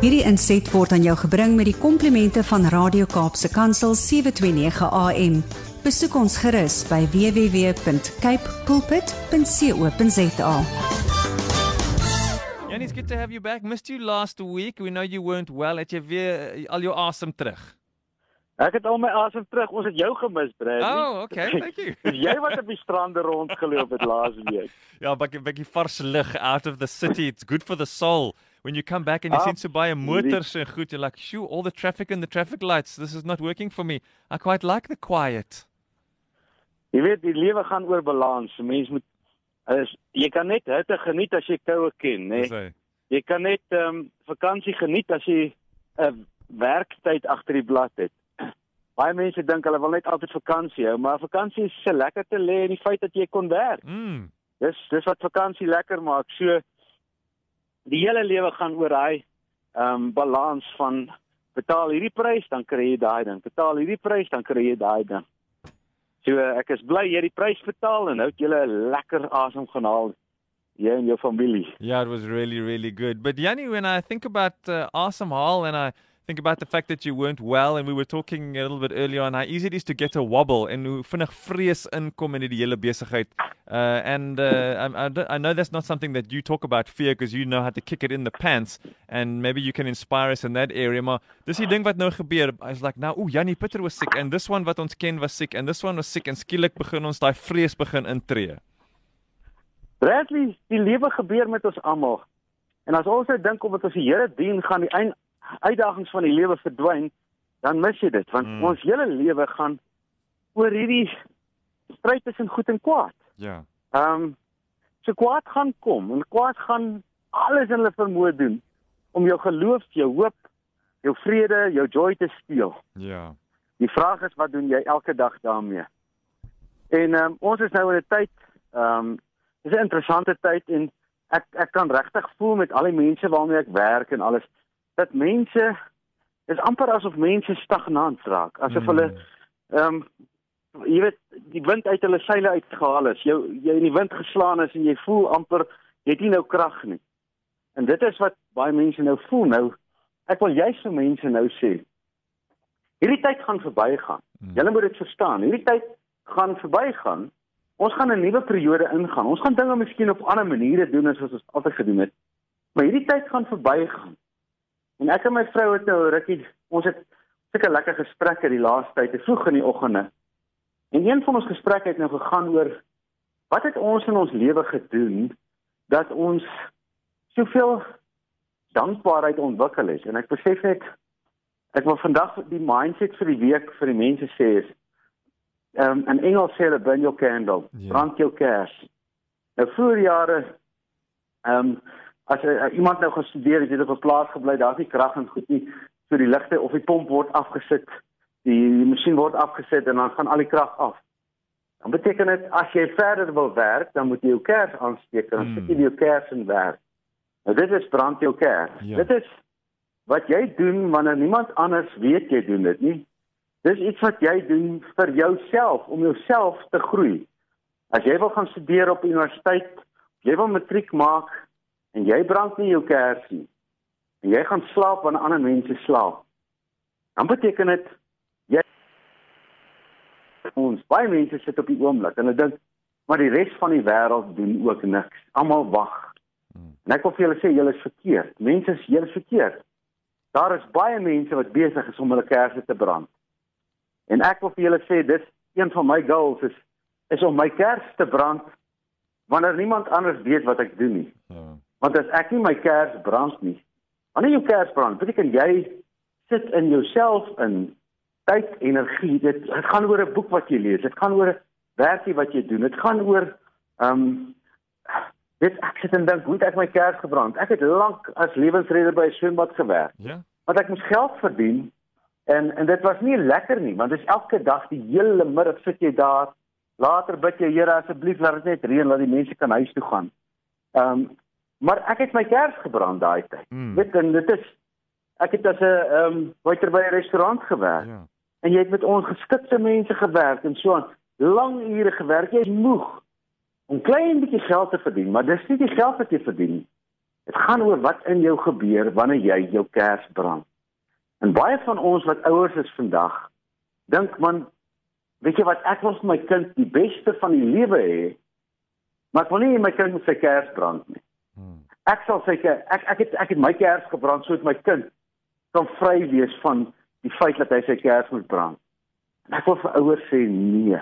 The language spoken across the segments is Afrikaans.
Hierdie inset word aan jou gebring met die komplimente van Radio Kaapse Kansel 729 AM. Besoek ons gerus by www.cape pulpit.co.za. Jannie, it's good to have you back. Missed you last week. We know you weren't well. Het jy weer uh, al jou asem terug? Ek het al my asem terug. Ons het jou gemis, Brad. Oh, okay. Thank you. Jy wat op die strande rondgeloop het laas week. Ja, 'n bietjie bietjie vars lug out of the city. It's good for the soul. When you come back and you seem to buy a motors en goed, you're like, "Shoo, all the traffic and the traffic lights. This is not working for me. I quite like the quiet." Jy weet, die lewe gaan oor balans. Mens moet is jy kan net hitte geniet as jy koue ken, né? Sê. Jy kan net ehm um, vakansie geniet as jy 'n uh, werktyd agter die blad het. Baie mense dink hulle wil net altyd vakansie hou, maar vakansie is so lekker te lê in die feit dat jy kon werk. Mm. Dis dis wat vakansie lekker maak. So die hele lewe gaan oor hy ehm um, balans van betaal hierdie prys dan kry jy daai ding. Betaal hierdie prys dan kry jy daai ding. So ek is bly jy het die prys betaal en nou het jy 'n lekker asem haal jy en jou familie. Yeah, it was really, really good. But Yanni, when I think about uh, Awesome Hall and I think about the fact that you weren't well and we were talking a little bit earlier on how easy it is to get a wobble and hoe vinnig vrees inkom in die hele besigheid. Uh, and uh, I, I, I know that's not something that you talk about fear because you know how to kick it in the pants and maybe you can inspire us in that area. Maar dis die ding wat nou gebeur. I was like, nou, ooh, Jannie Pieter was sick and this one wat ons ken was sick and this one was sick en skielik begin ons daai vrees begin intree. Bradley, die lewe gebeur met ons almal. En as ons net dink omdat ons die Here dien, gaan die ein- uitdagings van die lewe verdwyn, dan mis jy dit, want Mm. ons hele lewe gaan oor hierdie stryd tussen goed en kwaad. Ja. Ehm um, so kwaad gaan kom en kwaad gaan alles in hulle vermoë doen om jou geloof, jou hoop, jou vrede, jou joy te steel. Ja. Die vraag is wat doen jy elke dag daarmee? En ehm um, ons is nou in 'n tyd ehm um, dis 'n interessante tyd en ek ek kan regtig voel met al die mense waarmee ek werk en alles dat mense is amper asof mense stagnant raak, asof Mm. hulle ehm um, jy weet die wind uit hulle seile uitgehaal is. Jou jy in die wind geslaan is en jy voel amper jy het nie nou krag nie. En dit is wat baie mense nou voel nou. Ek wil juist vir mense nou sê hierdie tyd gaan verbygaan. Mm. Julle moet dit verstaan. Hierdie tyd gaan verbygaan. Ons gaan 'n nuwe periode ingaan. Ons gaan dinge miskien op ander maniere doen as wat ons altyd gedoen het. Maar hierdie tyd gaan verbygaan. En ek en my vrou het nou rukkie ons het sulke lekker gesprekke die laaste tyd, vroeg in die oggende. En een van ons gesprekke het nou gegaan oor wat het ons in ons lewe gedoen dat ons soveel dankbaarheid ontwikkel het. En ek besef net ek wil vandag die mindset vir die week vir die mense sê is ehm um, in Engels sê hulle burn your candle, Ja. brand jou kers. Nou vroeër jare ehm um, as uh, iemand nou gestudeer het, het op 'n plaas gebly, daar's nie krag en goed nie, so die ligte of die pomp word afgesit, die, die masjien word afgesit en dan gaan al die krag af. Dan beteken dit as jy verder wil werk, dan moet jy jou kers aansteek en dan Hmm. sit jy jou kers in werk. Nou dit is brand jou kers. Ja. Dit is wat jy doen wanneer niemand anders weet jy doen dit nie. Dis iets wat jy doen vir jouself om jouself te groei. As jy wil gaan studeer op universiteit, jy wil matriek maak en jy brand nie jou kers nie. En jy gaan slaap wanneer ander mense slaap. Dan beteken dit jy ons baie mense sit op die oomblik en hulle dink maar die res van die wêreld doen ook niks. Almal wag. En ek wil vir julle sê julle is verkeerd. Mense is is verkeerd. Daar is baie mense wat besig is om hulle kersse te brand. En ek wil vir julle sê dis een van my goals is is om my kers te brand wanneer niemand anders weet wat ek doen nie. Ja. Want as ek nie my kers brand nie, wanneer jou kers brand, beteken jy sit in jouself in tyd, energie. Dit dit gaan oor 'n boek wat jy lees. Dit gaan oor 'n werkie wat jy doen. Dit gaan oor ehm um, dit ek sit en dink, hoe het ek my kers gebrand? Ek het lank as lewensredder by 'n swembad gewerk Ja. want ek moes geld verdien en en dit was nie lekker nie want dit is elke dag die hele middag sit jy daar later bid jy Here asseblief laat dit net reën laat die mense kan huis toe gaan. Ehm um, maar ek het my kers gebrand daai tyd. Mm. Weet en dit is ek het as 'n ehm um, waiter by 'n restaurant gewerk Ja. en jy het met ongeskikte mense gewerk en so aan. Lang ure gewerk, jy is moeg om klein bietjie geld te verdien, maar dis nie die geld wat jy verdien nie. Dit gaan oor wat in jou gebeur wanneer jy jou kers brand. En baie van ons wat ouers is vandag, dink man, weet jy wat, ek wil vir my kind die beste van die lewe hê, maar ek wil nie my kind met sy kers brand nie. Ek sal sê ek ek het ek het my kers gebrand sodat my kind kan vry wees van die feit dat hy sy kers moet brand. En ek wil vir ouers sê nee.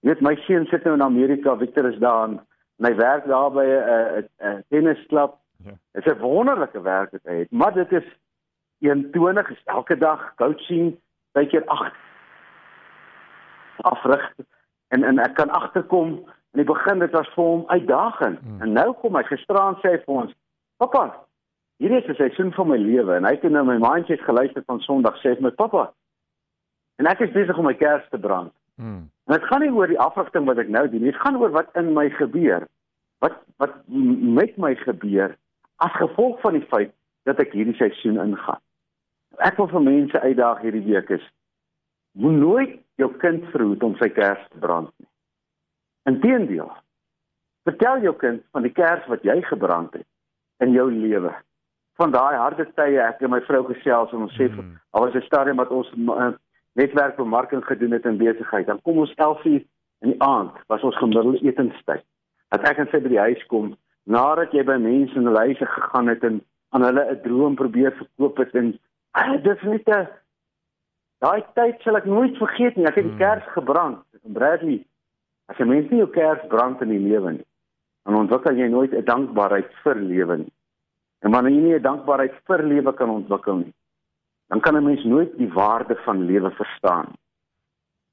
Jy weet my seun sit nou in Amerika, Victor is daar en hy werk daar by 'n 'n tennisklub. Ja. Dit is 'n wonderlike werk wat hy het, maar dit is 21 is elke dag coaching, baie keer 8 afrig en en ek kan agterkom in die begin dit was vir hom uitdagend hmm. en nou kom hy gisteraan sê hy vir ons pappa hierdie is 'n seisoen van my lewe en hy het nou my mindset geluister van Sondag sê my pappa en ek is besig om my kers te brand hmm. en dit gaan nie oor die afrigting wat ek nou doen dit gaan oor wat in my gebeur wat wat met my gebeur as gevolg van die feit dat ek hierdie seisoen ingaan ek wil vir mense uitdaag hierdie week is moet nooit jou kind verhoed om sy kers te brand nie. Inteendeel. Vertel jou kind van die kers wat jy gebrand het in jou lewe. Van daai harde tye ek en my vrou gesels en ons sê hmm. al was 'n stadium wat ons uh, netwerkbemarking gedoen het in besigheid. Dan kom ons 11:00 in die aand was ons gemiddelde etenstyd. Dat ek en sy by die huis kom nadat jy by mense in hulle huise gegaan het en aan hulle 'n droom probeer verkoop het en Ah, dit is net 'n daai tyd sal ek nooit vergeet nie. Ek het die hmm. kers gebrand. Bradley, as jy mens nie jou kers brand in die lewe nie, dan ontwikkel jy nooit 'n dankbaarheid vir lewe nie. En wanneer jy nie 'n dankbaarheid vir lewe kan ontwikkel nie, dan kan 'n mens nooit die waarde van lewe verstaan.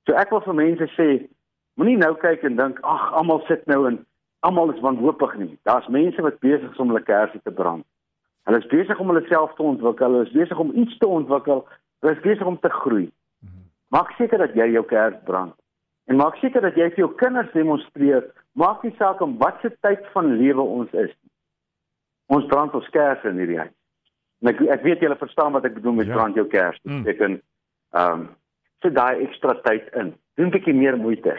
So ek wil vir mense sê, moenie nou kyk en dink, ag, almal sit nou en almal is wanhoopig nie. Daar's mense wat besig is om hulle kersse te brand. Hulle is besig om hulle self te ontwikkel, hulle is besig om iets te ontwikkel, hulle is besig om te groei. Maak seker dat jy jou kerk brand. En maak seker dat jy vir jou kinders demonstreer, maak nie saak om watter tyd van lewe ons is nie. Ons brand ons kerk in hierdie huis. En ek ek weet julle verstaan wat ek bedoel met ja. brand jou kerk. Dit mm. beteken ehm um, sit daai ekstra tyd in. Doen 'n bietjie meer moeite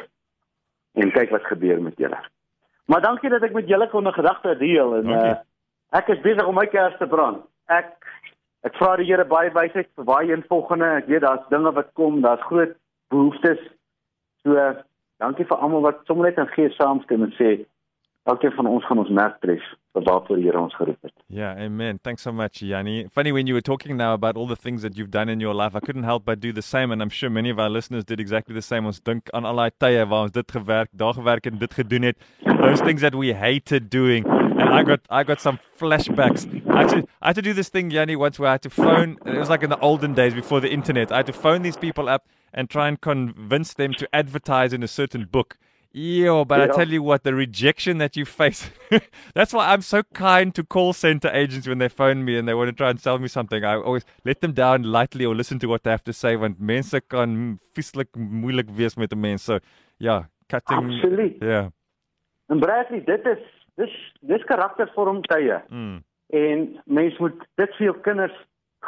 en kyk wat gebeur met julle. Maar dankie dat ek met julle kon 'n gedagte deel en okay. uh Ek is besig om my kers te brand. Ek ek vra die Here baie wysheid vir baie een volgende. Ek weet daar's dinge wat kom, daar's groot behoeftes. So dankie vir almal wat sommer net in gees saamstem en sê elkeen van ons gaan ons merk tref vir waarvoor die Here ons geroep het. Yeah, amen. Thanks so much, Yanni. Funny when you were talking now about all the things that you've done in your life, I couldn't help but do the same and I'm sure many of our listeners did exactly the same. Ons dink aan al daai tye waar ons dit gewerk, daar gewerk en dit gedoen het. Those things that we hated doing. And I got I got some flashbacks. I had to I had to do this thing, Yanni, once where I had to phone it was like in the olden days before the internet. I had to phone these people up and try and convince them to advertise in a certain book. Yo, but yeah. I tell you what, the rejection that you face. that's why I'm so kind to call center agents when they phone me and they want to try and sell me something. I always let them down lightly or listen to what they have to say want mense kan vieslik moeilik wees met 'n mens. So, yeah, cutting Absoluut. Ja. Yeah. En Bradley, dit is dis dis karaktervorm tye. Mm. En mens moet dit vir jou kinders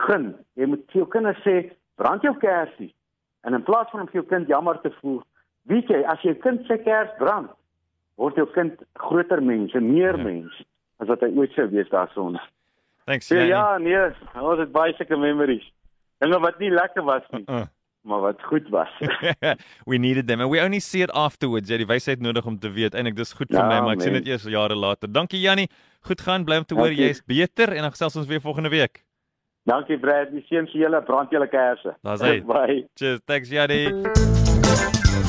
gun. Jy moet vir jou kinders sê, brand jou kersie. En in plaas van om vir jou kind jammer te voel, Weet jy, as jy kind se kers brand, word jou kind groter mens, meer ja. mens as wat hy ooit sou wees daarsonder. Thanks. Ja, ja, nee, ons het baie sulke memories. Dinge wat nie lekker was nie. Uh -uh. Maar wat goed was. we needed them and we only see it afterwards. Jy ja, die wysheid nodig om te weet eintlik dis goed vir ja, my, maar ek sien dit eers jare later. Dankie Jannie. Goed gaan, bly om te hoor jy's beter en dan gesels ons weer volgende week. Dankie Brad, die seën vir julle brand julle kersse. Daar's hy. Bye. Cheers. Thanks Jannie.